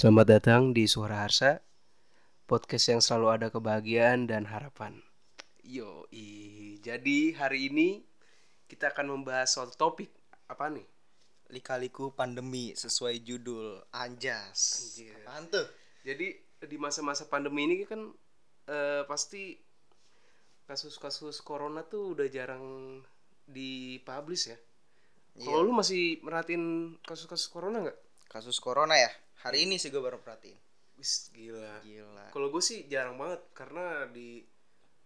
Selamat datang di Suara Harsa, podcast yang selalu ada kebahagiaan dan harapan. Yo, jadi hari ini kita akan membahas soal topik apa nih? Lika-liku pandemi sesuai judul Anjas. Anjir. Apaan tuh? Jadi di masa-masa pandemi ini kan eh, pasti kasus-kasus corona tuh udah jarang dipublish ya. Kalau lu masih merhatiin kasus-kasus corona nggak? Kasus corona ya? Hari ini sih gue baru perhatiin. Wis gila. Gila. Kalau gue sih jarang banget karena di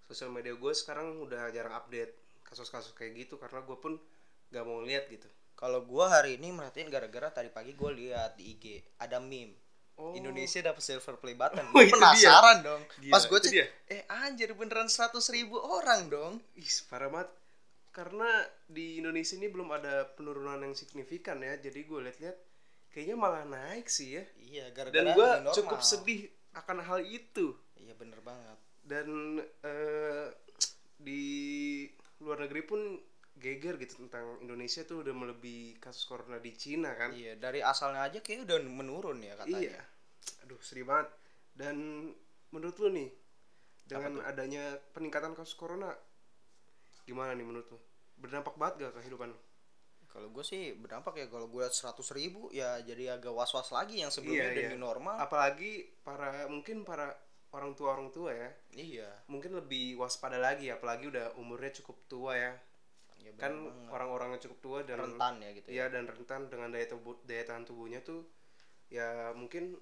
sosial media gue sekarang udah jarang update kasus-kasus kayak gitu karena gue pun gak mau lihat gitu. Kalau gue hari ini merhatiin gara-gara tadi pagi gue lihat di IG ada meme. Oh. Indonesia dapat silver play button. Oh, penasaran dong. Gila, Pas gue cek, dia. eh anjir beneran 100 ribu orang dong. Ih, parah banget. Karena di Indonesia ini belum ada penurunan yang signifikan ya. Jadi gue lihat-lihat kayaknya malah naik sih ya. Iya, gara-gara Dan gue cukup sedih akan hal itu. Iya bener banget. Dan eh, di luar negeri pun geger gitu tentang Indonesia tuh udah melebihi kasus corona di Cina kan. Iya, dari asalnya aja kayak udah menurun ya katanya. Iya. Aduh, sedih banget. Dan menurut lu nih, dengan adanya peningkatan kasus corona, gimana nih menurut lu? Berdampak banget gak kehidupan lu? Kalau gue sih berdampak ya kalau gue 100 ribu ya jadi agak was-was lagi yang sebelumnya Iya, udah iya. normal. Apalagi para mungkin para orang tua orang tua ya, Iya. mungkin lebih waspada lagi, apalagi udah umurnya cukup tua ya. Ya, Kan orang-orang yang cukup tua dan rentan ya gitu ya. Iya dan rentan dengan daya tubuh daya tahan tubuhnya tuh ya mungkin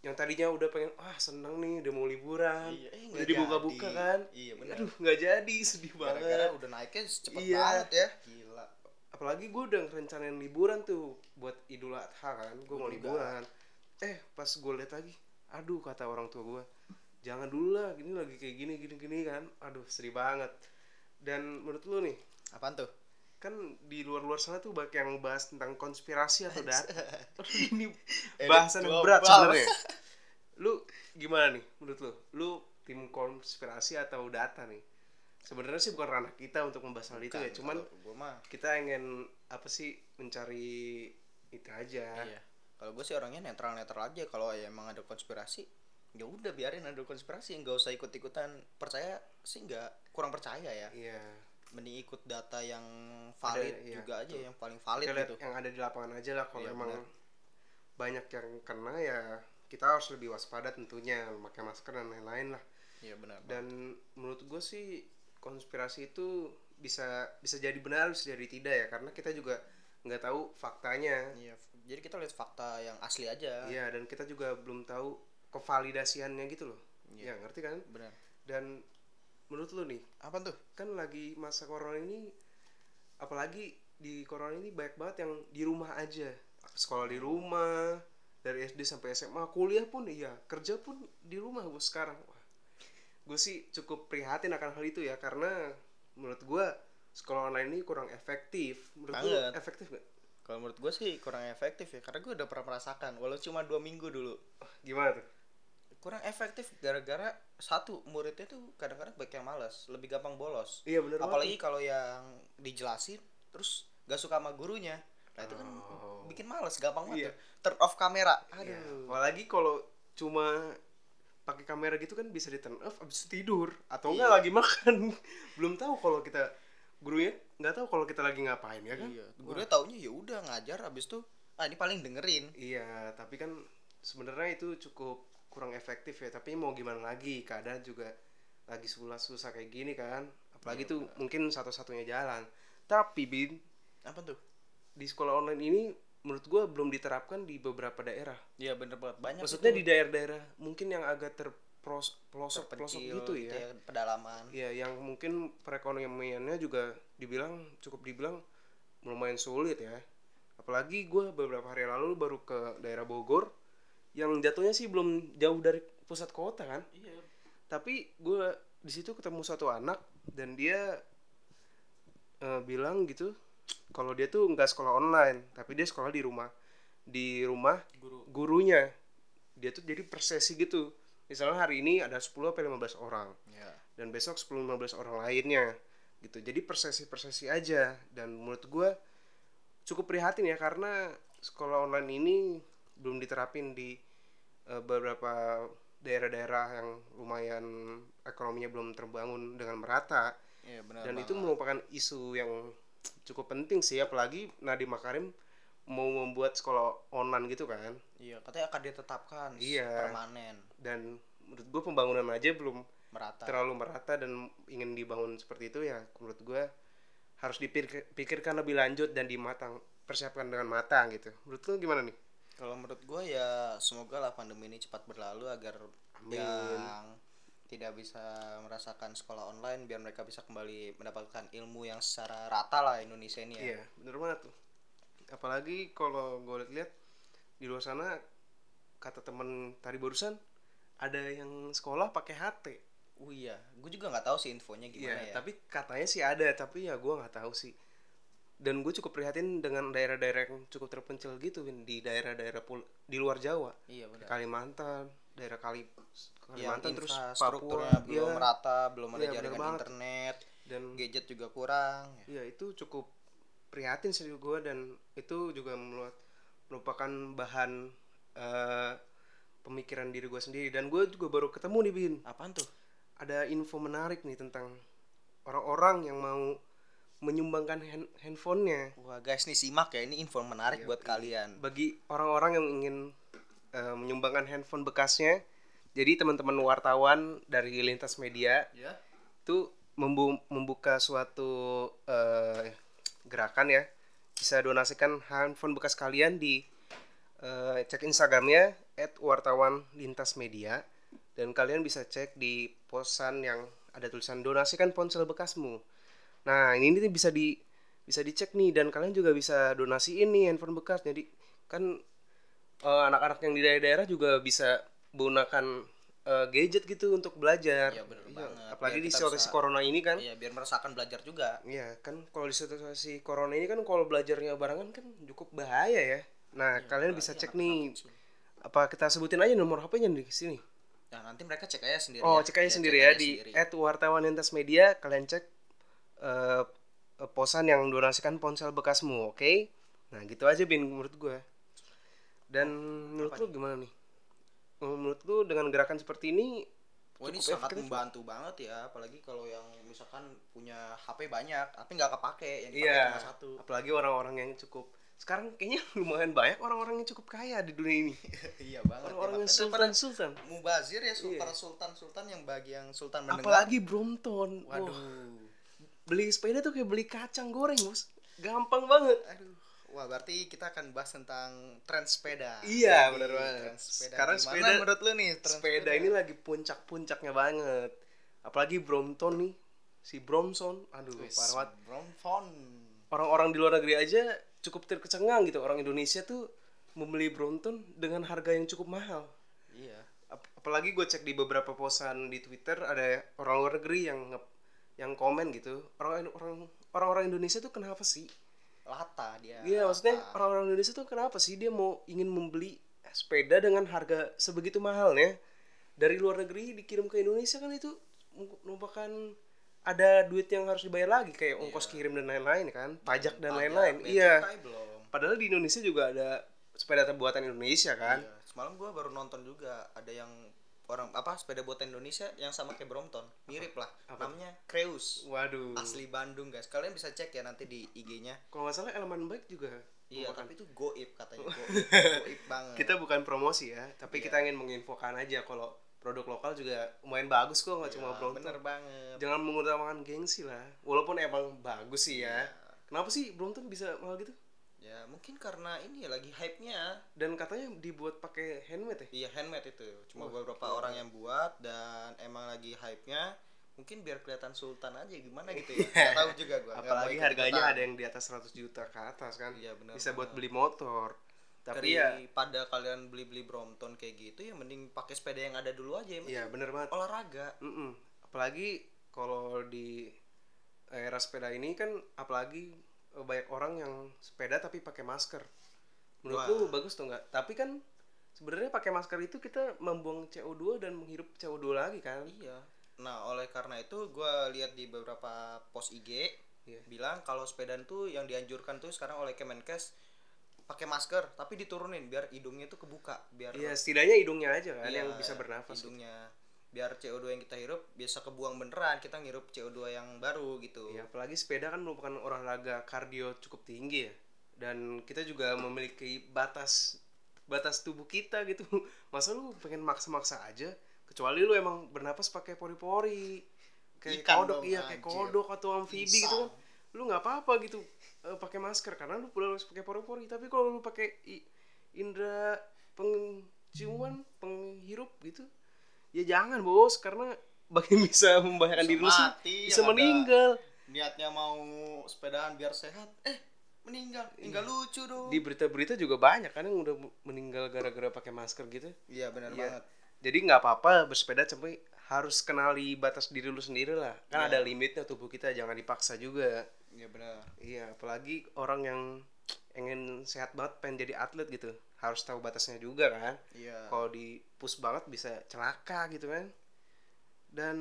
yang tadinya udah pengen ah seneng nih udah mau liburan Iya, eh, udah dibuka-buka jadi. kan Iya, aduh nggak jadi sedih Gara-gara banget udah naiknya cepet Iya. banget ya. Gila. Apalagi gue udah ngerencanain liburan tuh buat idul adha kan gue mau liburan eh pas gue lihat lagi aduh kata orang tua gue jangan dulu lah gini lagi kayak gini gini gini kan aduh sedih banget dan menurut lu nih Apaan tuh? kan di luar-luar sana tuh banyak yang bahas tentang konspirasi atau data. Ini Edit bahasan yang berat sebenarnya. Lu gimana nih menurut lu? Lu tim konspirasi atau data nih? Sebenarnya sih bukan ranah kita untuk membahas hal itu ya, cuman mah kita ingin apa sih mencari itu aja. iya. Kalau gue sih orangnya netral-netral aja kalau ya emang ada konspirasi ya udah biarin ada konspirasi nggak usah ikut-ikutan percaya sih nggak kurang percaya ya Iya. mending ikut data yang valid iya, juga aja yang paling valid Kita gitu yang ada di lapangan aja lah kalau Iya, emang benar. banyak yang kena ya kita harus lebih waspada tentunya pakai masker dan lain-lain lah. iya benar dan menurut gue sih konspirasi itu bisa bisa jadi benar bisa jadi tidak ya. Karena kita juga nggak tahu faktanya. Iya jadi kita lihat fakta yang asli aja. Iya dan kita juga belum tahu kevalidasiannya gitu loh. Iya. ya ngerti kan? Benar. Dan menurut lu nih apa tuh? kan lagi masa corona ini apalagi di corona ini banyak banget yang di rumah aja. Sekolah di rumah dari SD sampai SMA kuliah pun iya kerja pun di rumah gue sekarang gue sih cukup prihatin akan hal itu ya karena menurut gue sekolah online ini kurang efektif menurut Banget. efektif gak? kalau menurut gue sih kurang efektif ya karena gue udah pernah merasakan walau cuma dua minggu dulu gimana tuh? kurang efektif gara-gara satu muridnya tuh kadang-kadang banyak yang malas lebih gampang bolos iya bener apalagi kalau yang dijelasin terus gak suka sama gurunya nah itu kan Oh. bikin males gampang banget Iya. turn off kamera Iya, aduh apalagi kalau cuma pakai kamera gitu kan bisa di turn off abis tidur atau Iya. enggak lagi makan. Belum tahu kalau kita gurunya nggak tahu kalau kita lagi ngapain ya kan? Iya gurunya taunya ya udah ngajar abis tuh ah ini paling dengerin. Iya tapi kan sebenarnya itu cukup kurang efektif ya tapi mau gimana lagi? Keadaan juga lagi susah susah kayak gini kan? Apalagi Iya, tuh mungkin satu-satunya jalan. Tapi bin apa tuh? di sekolah online ini menurut gua belum diterapkan di beberapa daerah. Iya bener banget. Banyak maksudnya itu di daerah-daerah mungkin yang agak terpelosok pelosok pelosok terpencil gitu ya. pedalaman. Ya yang mungkin perekonomiannya juga dibilang cukup dibilang lumayan sulit ya. Apalagi gue beberapa hari lalu baru ke daerah Bogor yang jatuhnya sih belum jauh dari pusat kota kan. Iya. Tapi gue di situ ketemu satu anak dan dia eh, bilang gitu kalau dia tuh nggak sekolah online tapi dia sekolah di rumah. Di rumah guru. gurunya. Dia tuh jadi persesi gitu. Misalnya hari ini ada 10 sampai 15 orang. Ya dan besok 10-15 orang lainnya gitu. Jadi persesi-persesi aja. Dan menurut gue cukup prihatin ya karena sekolah online ini belum diterapin di eh, beberapa daerah-daerah yang lumayan ekonominya belum terbangun dengan merata. Iya benar. dan itu banget. merupakan isu yang cukup penting sih apalagi Nadiem Makarim mau membuat sekolah online gitu kan Iya, katanya akan ditetapkan Iya. permanen, dan menurut gue pembangunan aja belum merata. terlalu merata dan ingin dibangun seperti itu ya menurut gue harus dipikirkan lebih lanjut dan dimatang persiapkan dengan matang gitu menurut lu gimana nih Kalau menurut gue ya semoga lah pandemi ini cepat berlalu agar Amin. yang tidak bisa merasakan sekolah online biar mereka bisa kembali mendapatkan ilmu yang secara rata lah Indonesia ini ya. iya bener banget tuh apalagi kalau gue lihat di luar sana kata temen tadi barusan ada yang sekolah pakai HT Oh iya, gue juga nggak tahu sih infonya gimana Iya, ya. tapi katanya sih ada, tapi ya gue nggak tahu sih. Dan gue cukup prihatin dengan daerah-daerah yang cukup terpencil gitu, Win. di daerah-daerah di luar Jawa, iya benar. Kalimantan, daerah Kali Yang Kalimantan terus Papua, belum iya. rata, belum ada Iya, bener jaringan banget. internet, dan gadget juga kurang. ya itu cukup prihatin sih gue dan itu juga merupakan bahan eh, pemikiran diri gue sendiri dan gue juga baru ketemu nih Bin Apaan tuh? ada info menarik nih tentang orang-orang yang mau menyumbangkan hand- handphonenya Wah guys nih simak ya, ini info menarik Iya, buat kalian. bagi orang-orang yang ingin eh, menyumbangkan handphone bekasnya. Jadi teman-teman wartawan dari lintas media Ya. itu membu- membuka suatu eh, gerakan ya. Bisa donasikan handphone bekas kalian di eh, cek instagramnya @wartawan lintas media. Dan kalian bisa cek di posan yang ada tulisan donasikan ponsel bekasmu. Nah ini nih bisa di bisa dicek nih. Dan kalian juga bisa donasi ini handphone bekas. Jadi kan eh, anak-anak yang di daerah-daerah juga bisa menggunakan eh, gadget gitu untuk belajar Iya, bener banget. apalagi Biar di situasi bisa- corona ini kan Iya, biar merasakan belajar juga. Iya kan kalau di situasi corona ini kan kalau belajarnya barengan kan cukup bahaya ya. Nah kalian bisa cek nih apa kita sebutin aja nomor HP-nya di sini. Nah, nanti mereka cek aja sendiri. Oh ya. cek aja Ya, sendiri cek ya aja di sendiri. @wartawan lintas media kalian cek eh, posan yang donasikan ponsel bekasmu, oke? Nah gitu aja bin menurut gue. Dan menurut lu gimana nih? Menurut lu dengan gerakan seperti ini Wah, ini cukup sangat efektif. membantu banget ya, apalagi kalau yang misalkan punya HP banyak, tapi nggak kepake, yang dipakai Iya. cuma satu. Apalagi orang-orang yang cukup sekarang kayaknya lumayan banyak orang-orang yang cukup kaya di dunia ini. iya banget. Orang-orang yang ya, makanya sultan sultan. mubazir ya sultan Iya. sultan sultan yang bagi yang sultan mendengar. Apalagi Brompton. Waduh. Beli sepeda tuh kayak beli kacang goreng, Bos. Gampang banget. Aduh. Wah, berarti kita akan bahas tentang tren sepeda. Iya, bener banget. Sepeda. Sekarang Gimana sepeda- menurut lu nih tren sepeda ini lagi puncak-puncaknya banget. Apalagi Brompton nih. Si Bromson. Aduh, parah banget. Brompton. Orang-orang di luar negeri aja cukup terkecengang gitu. Orang Indonesia tuh membeli Brompton dengan harga yang cukup mahal. Iya. Ap- apalagi gue cek di beberapa posan di Twitter ada orang luar negeri yang yang komen gitu orang orang orang-orang Indonesia tuh kenapa sih Lata dia. Iya maksudnya orang-orang Indonesia tuh kenapa sih dia mau ingin membeli sepeda dengan harga sebegitu mahalnya? Dari luar negeri dikirim ke Indonesia kan itu merupakan ada duit yang harus dibayar lagi kayak ongkos kirim dan lain-lain kan pajak dan lain-lain. iya. padahal di Indonesia juga ada sepeda buatan Indonesia kan. Iya. Semalam gua baru nonton juga ada yang orang apa sepeda buatan Indonesia yang sama kayak Brompton. Mirip lah. Namanya Creus. Waduh. Asli Bandung guys. Kalian bisa cek ya nanti di IG-nya kalau nggak salah elemen baik juga iya tapi itu goib katanya. Goib, goib banget. Kita bukan promosi ya tapi Iya. kita ingin menginfokan aja kalau produk lokal juga lumayan bagus kok nggak cuma Ya, Brompton. bener banget. Jangan mengutamakan gengsi lah. Walaupun emang bagus sih ya. Iya. kenapa sih Brompton bisa mahal gitu ya mungkin karena ini ya lagi hype-nya. Dan katanya dibuat pakai handmade ya? Iya handmade itu. Cuma Wah, beberapa orang yang buat dan emang lagi hype-nya mungkin biar kelihatan sultan aja gimana gitu ya. Nggak tahu juga gua mau apalagi harganya ada yang di atas 100 juta ke atas kan. Iya, benar bisa buat beli motor. Tapi ya daripada kalian beli-beli Brompton kayak gitu ya mending pakai sepeda yang ada dulu aja ya iya bener banget. olahraga. Mm-mm. apalagi kalau di era sepeda ini kan apalagi banyak orang yang sepeda tapi pakai masker menurut Wah. lu bagus tuh nggak tapi kan sebenarnya pakai masker itu kita membuang CO2 dan menghirup CO2 lagi kan iya nah oleh karena itu gue lihat di beberapa post IG Iya. bilang kalau sepeda tuh yang dianjurkan tuh sekarang oleh Kemenkes pakai masker tapi diturunin biar hidungnya itu kebuka biar Iya, setidaknya hidungnya aja kan Iya, yang bisa bernafas. hidungnya biar CO2 yang kita hirup bisa kebuang beneran kita ngirup CO2 yang baru gitu Ya, apalagi sepeda kan merupakan olahraga kardio cukup tinggi ya. Dan kita juga memiliki batas batas tubuh kita gitu. Masa lu pengen maksa-maksa aja? Kecuali lu emang bernapas pakai pori-pori. Kayak Ikan kodok iya, kayak kodok atau amfibi gitu kan. Lu nggak apa-apa gitu eh, pakai masker karena lu udah harus pakai pori-pori. Tapi kalau lu pakai indera penciuman, penghirup gitu, ya jangan bos karena bagi bisa membahayakan diri lu sih, mati, bisa meninggal. niatnya mau sepedaan biar sehat eh meninggal. Nggak lucu dong. Di berita-berita juga banyak kan yang udah meninggal gara-gara pakai masker gitu. Iya benar Iya. banget. Jadi nggak apa-apa bersepeda tapi harus kenali batas diri lu sendiri lah. Kan Iya. ada limitnya tubuh kita jangan dipaksa juga. Iya benar. Iya apalagi orang yang ingin sehat banget pengen jadi atlet gitu harus tahu batasnya juga kan. Iya. Kalau di push banget bisa celaka gitu kan. Dan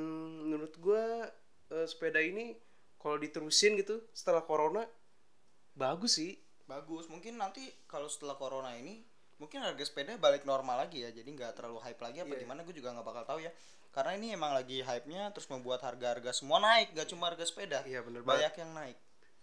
menurut gua eh, sepeda ini kalau diterusin gitu setelah corona bagus sih. Bagus. Mungkin nanti kalau setelah corona ini mungkin harga sepeda balik normal lagi ya. Jadi nggak terlalu hype lagi apa Iya. gimana gue juga nggak bakal tahu ya. Karena ini emang lagi hype nya terus membuat harga-harga semua naik gak cuma harga sepeda. Iya bener banget. banyak yang naik.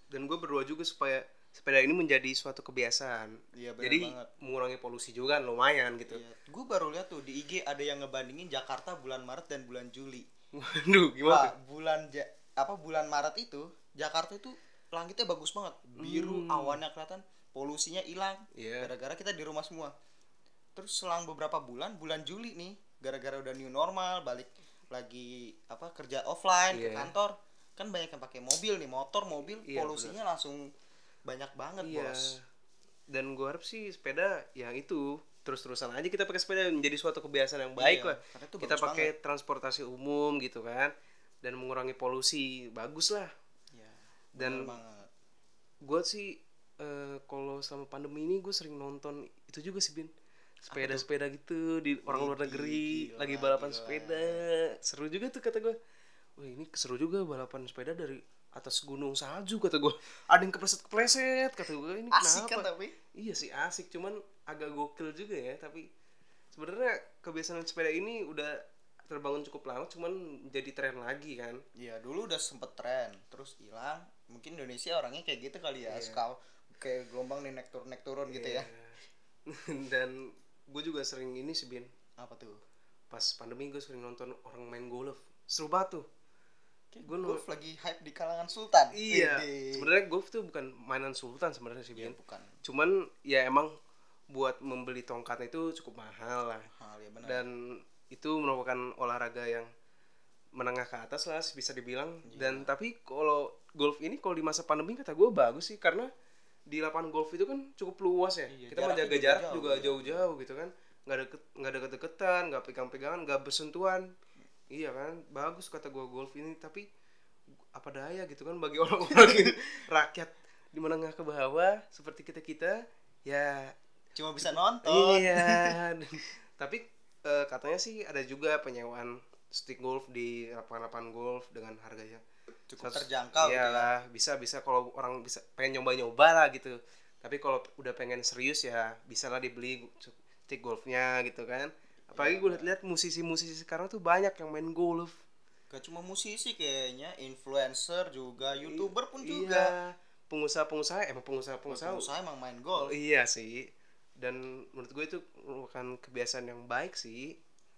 Dan gue berdoa juga supaya sepeda ini menjadi suatu kebiasaan iya benar jadi banget mengurangi polusi juga kan lumayan gitu Iya. gue baru lihat tuh di IG ada yang ngebandingin Jakarta bulan Maret dan bulan Juli waduh gimana Pak, bulan ja apa bulan Maret itu Jakarta itu langitnya bagus banget biru Hmm. awannya kelihatan polusinya hilang Iya. gara-gara kita di rumah semua terus selang beberapa bulan bulan Juli nih gara-gara udah new normal balik lagi apa kerja offline ke Iya. kantor kan banyak yang pakai mobil nih motor mobil Iya, polusinya langsung banyak banget iya. bos. Dan gue harap sih sepeda yang itu terus-terusan aja kita pakai sepeda menjadi suatu kebiasaan yang baik Iya, lah. kita pakai transportasi umum gitu kan dan mengurangi polusi bagus lah. Iya, Dan- banget. gue sih eh, kalau selama pandemi ini gue sering nonton itu juga sih bin. Sepeda-sepeda gitu di orang luar negeri gila, lagi balapan gila. sepeda. Seru juga tuh kata gue wah ini seru juga balapan sepeda dari atas gunung salju kata gue ada yang kepleset kepleset kata gue ini asik kan kenapa tapi? Iya sih asik. Cuman agak gokil juga ya tapi sebenarnya kebiasaan sepeda ini udah terbangun cukup lama cuman jadi tren lagi kan. Iya dulu udah sempet tren terus hilang. Mungkin Indonesia orangnya kayak gitu kali ya Iya. suka kayak gelombang nih naik turun naik turun gitu ya. Iya. dan gue juga sering ini sih bin. Apa tuh? Pas pandemi gue sering nonton orang main golf. Seru banget tuh Gua golf lagi hype di kalangan Sultan. Iya. Sebenarnya golf tuh bukan mainan sultan sebenarnya sih iya, bukan. Cuman ya emang buat membeli tongkatnya itu cukup mahal lah. Hal ya benar. Dan itu merupakan olahraga yang menengah ke atas lah bisa dibilang. Iya. dan tapi kalau golf ini kalau di masa pandemi kata gue bagus sih. Karena di lapangan golf itu kan cukup luas ya. Iya, kita menjaga juga jarak jauh, juga iya. jauh-jauh gitu kan. Nggak deket nggak deket-deketan nggak pegang-pegangan nggak bersentuhan iya kan bagus kata gue golf ini tapi apa daya gitu kan bagi orang-orang rakyat di menengah ke bawah seperti kita kita ya cuma bisa nonton Iya. Tapi eh, katanya sih ada juga penyewaan stick golf di lapangan-lapangan golf dengan harganya cukup seratus- terjangkau gitu Iya ya lah, bisa bisa kalau orang bisa pengen nyoba-nyoba lah gitu. Tapi kalau udah pengen serius ya bisa lah dibeli stick golfnya gitu kan. Apalagi gue lihat-lihat musisi-musisi sekarang tuh banyak yang main golf. gak cuma musisi kayaknya influencer juga youtuber pun Iya. juga Pengusaha-pengusaha emang pengusaha-pengusaha. pengusaha emang main golf Iya sih. Dan menurut gue itu merupakan kebiasaan yang baik sih.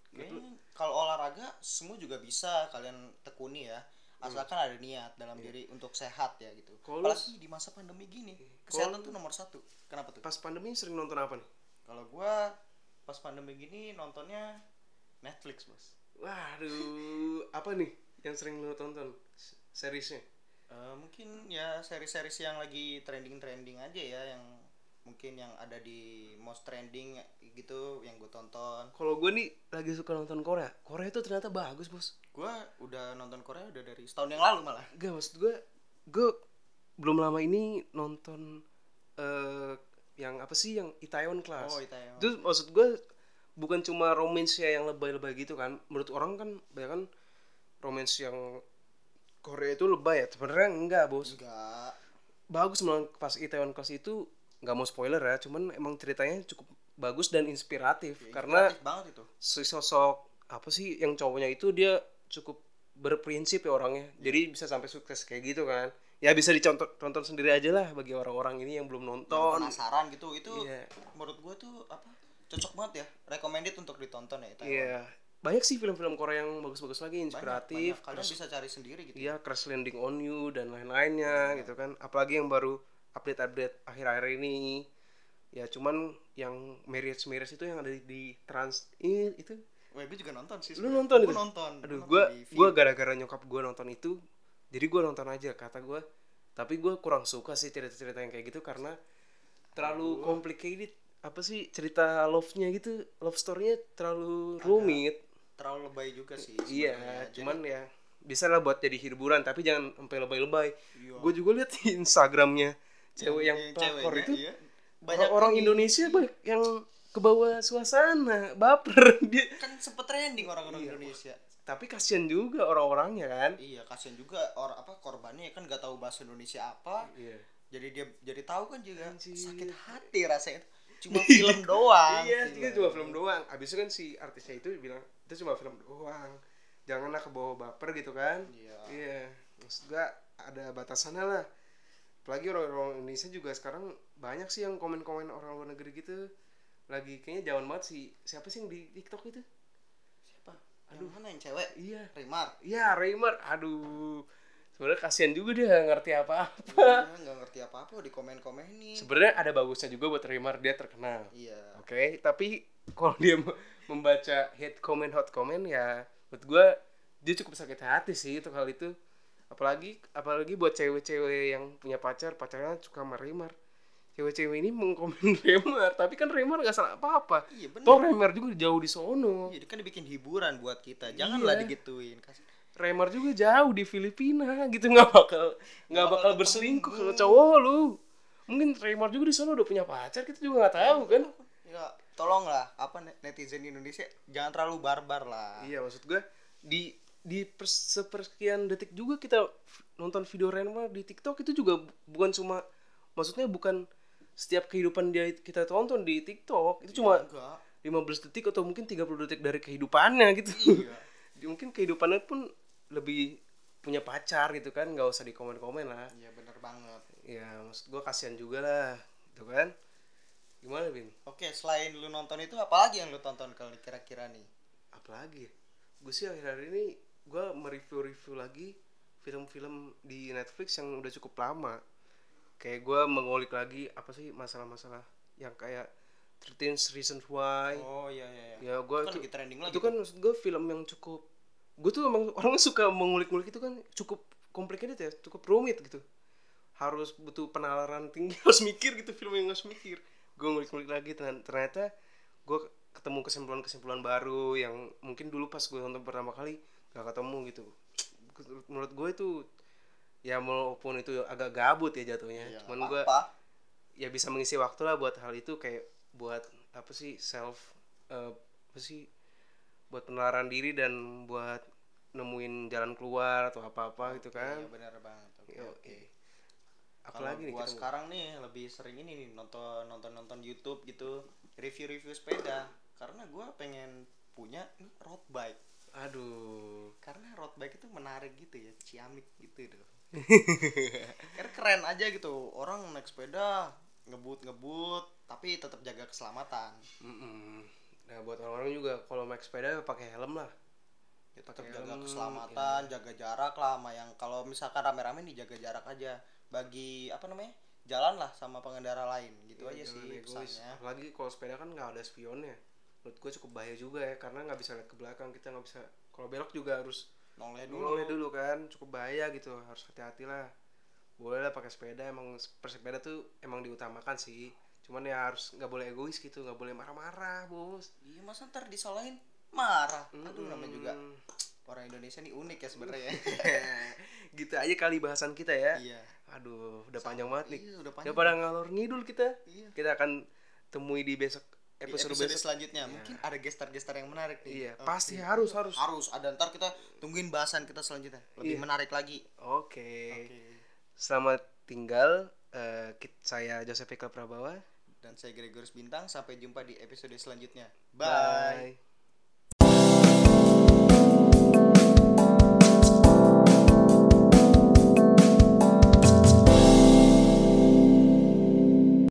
Kayaknya kalau olahraga semua juga bisa kalian tekuni ya asalkan ada niat dalam diri untuk sehat ya gitu Kalau lu- apalagi di masa pandemi gini kesehatan tuh nomor satu kenapa tuh Pas pandemi sering nonton apa nih? kalau gua pas pandemi gini nontonnya Netflix bos Waduh, apa nih yang sering lo tonton? Seriesnya? Eh, mungkin ya seri-series yang lagi trending-trending aja ya yang mungkin yang ada di most trending gitu yang gue tonton Kalau gue nih lagi suka nonton Korea. Korea itu ternyata bagus bos. gua udah nonton Korea udah dari setahun yang lalu malah Gak maksud gue, gue belum lama ini nonton eh yang apa sih yang Itaewon Class. oh Itaewon Itu maksud gue bukan cuma romance yang lebay-lebay gitu kan. Menurut orang kan banyak kan romance yang Korea itu lebay ya. Sebenarnya enggak bos. enggak Bagus malah pas Itaewon Class itu nggak mau spoiler ya cuman emang ceritanya cukup bagus dan inspiratif Ya, karena banget itu si sosok apa sih yang cowoknya itu dia cukup berprinsip ya orangnya jadi bisa sampai sukses kayak gitu kan ya bisa dicontoh tonton sendiri aja lah bagi orang-orang ini yang belum Yang nonton penasaran gitu itu Iya. menurut gue tuh apa cocok banget ya recommended untuk ditonton ya iya banyak sih film-film Korea yang bagus-bagus lagi Banyak, inspiratif banyak. kalian bisa cari sendiri gitu Iya, Crash Landing on You dan lain-lainnya gitu kan. Apalagi yang baru update-update akhir-akhir ini. Ya cuman yang marriage marriage itu yang ada di, di trans ini itu. Wah, gue juga nonton sih. Lu sebenarnya. nonton Gua itu? nonton. Aduh, Gua gua nonton di gua feed. gara-gara nyokap gua nonton itu, jadi gua nonton aja kata gua. Tapi gua kurang suka sih cerita-cerita yang kayak gitu karena terlalu complicated. Apa sih cerita love-nya gitu, love story-nya terlalu rumit. terlalu lebay juga sih. Iya. Jadi, cuman ya bisa lah buat jadi hiburan tapi jangan sampai lebay-lebay. Iya. Gue juga lihat di Instagramnya cewek yang, pelakor ceweknya, itu iya. banyak orang ini. Indonesia banyak yang ke bawah suasana baper dia. kan sempet trending orang-orang Iya. Indonesia. Tapi kasihan juga orang-orangnya kan. Iya, kasihan juga orang apa korbannya kan nggak tahu bahasa Indonesia apa. Iya. Jadi dia jadi tahu kan juga Anjir. sakit hati rasanya. Cuma film doang. Iya, itu cuma film doang. Abis itu kan si artisnya itu bilang itu cuma film doang. Janganlah ke bawah baper gitu kan. Iya. Iya. Maksud gua ada batasannya lah. Apalagi orang-orang Indonesia juga sekarang banyak sih yang komen-komen orang luar negeri gitu. Lagi kayaknya jaman banget sih. Siapa sih yang di TikTok itu? Siapa? Aduh, mana yang cewek? Iya. Rimar. Iya, Raymar. Aduh. Sebenarnya kasihan juga dia nggak ngerti apa-apa. Iya, nggak ngerti apa-apa di komen-komenin. Sebenarnya ada bagusnya juga buat Raymar dia terkenal. Iya. Oke, tapi kalau dia membaca hate comment, hot comment ya menurut gue dia cukup sakit hati sih itu hal itu. Apalagi apalagi buat cewek-cewek yang punya pacar, pacarnya suka sama Raymar. Cewek-cewek ini mengkomen Raymar, tapi kan Raymar gak salah apa-apa. Iya, bener. Toh Raymar juga jauh di sono. Iya, kan dibikin hiburan buat kita. Janganlah Iya. digituin. Kasih Raymar juga jauh di Filipina gitu nggak bakal nggak bakal bakal berselingkuh kalau cowok lu mungkin Raymar juga di sana udah punya pacar kita juga nggak tahu kan Ya, tolonglah apa net- netizen Indonesia jangan terlalu barbar lah. iya maksud gue di di pers- sepersekian detik juga kita nonton video Raymar di TikTok itu juga bu- bukan cuma maksudnya bukan setiap kehidupan dia kita tonton di TikTok itu cuma enggak. 15 detik atau mungkin 30 detik dari kehidupannya gitu Iya. mungkin kehidupannya pun lebih punya pacar gitu kan nggak usah dikomen-komen lah Iya bener banget. ya maksud gue kasihan juga lah gitu kan gimana bin Oke, selain lu nonton itu apalagi yang lu tonton kali kira-kira nih? apalagi ya gue sih akhir-akhir ini gue mereview-review lagi film-film di Netflix yang udah cukup lama kayak gue mengulik lagi apa sih masalah-masalah yang kayak 13 Reasons Why Oh iya iya iya. ya gue kan itu lagi trending lagi. itu kan maksud gue film yang cukup gue tuh emang orangnya suka mengulik-ngulik itu kan cukup complicated ya cukup rumit gitu harus butuh penalaran tinggi harus mikir gitu film yang harus mikir gue ngulik-ngulik lagi ternyata, ternyata gue ketemu kesimpulan-kesimpulan baru yang mungkin dulu pas gue nonton pertama kali gak ketemu gitu menurut gue itu ya walaupun itu agak gabut ya jatuhnya Iya, cuman gue apa? ya bisa mengisi waktu lah buat hal itu kayak buat apa sih self eh, apa sih buat penelaran diri dan buat nemuin jalan keluar atau apa-apa gitu kan Iya bener banget. Oke Yo, oke. eh. Kalau apalagi nih gua kita sekarang nih lebih sering ini nih nonton nonton nonton YouTube gitu review-review sepeda karena gua pengen punya road bike aduh karena road bike itu menarik gitu ya ciamik gitu tuh karena keren aja gitu. Orang naik sepeda ngebut ngebut tapi tetap jaga keselamatan. Mm-mm. nah buat orang-orang juga kalau naik sepeda pakai helm lah. Ya, tetap Pakai jaga helm, keselamatan jaga jarak lah sama yang kalau misalkan rame-rame nih jaga jarak aja. Bagi apa namanya jalan lah sama pengendara lain gitu Iya, aja sih egois. pesannya. Apalagi kalau sepeda kan nggak ada spionnya. Menurut gue cukup bahaya juga ya karena nggak bisa lihat ke belakang. Kita nggak bisa kalau belok juga harus noleh dulu. dulu. Dulu kan cukup bahaya gitu harus hati-hati lah boleh lah pakai sepeda emang bersepeda tuh emang diutamakan sih. Cuman ya harus nggak boleh egois gitu nggak boleh marah-marah bos. Iya masa ntar disalahin? Marah. Aduh namanya juga Mm. orang Indonesia nih unik ya sebenarnya. Gitu aja kali bahasan kita ya. Iya. Aduh udah panjang banget nih. Iya udah panjang. daripada ngalor ngidul kita. Iya. kita akan temui di besok episode, episode, besok selanjutnya mungkin ada gestar-gestar yang menarik nih iya Oke. pasti harus harus harus ada ntar kita tungguin bahasan kita selanjutnya lebih Iya. menarik lagi oke oke selamat tinggal Eh, kit- saya Joseph Eka Prabawa Dan saya Gregorius Bintang. Sampai jumpa di episode selanjutnya. Bye. Bye.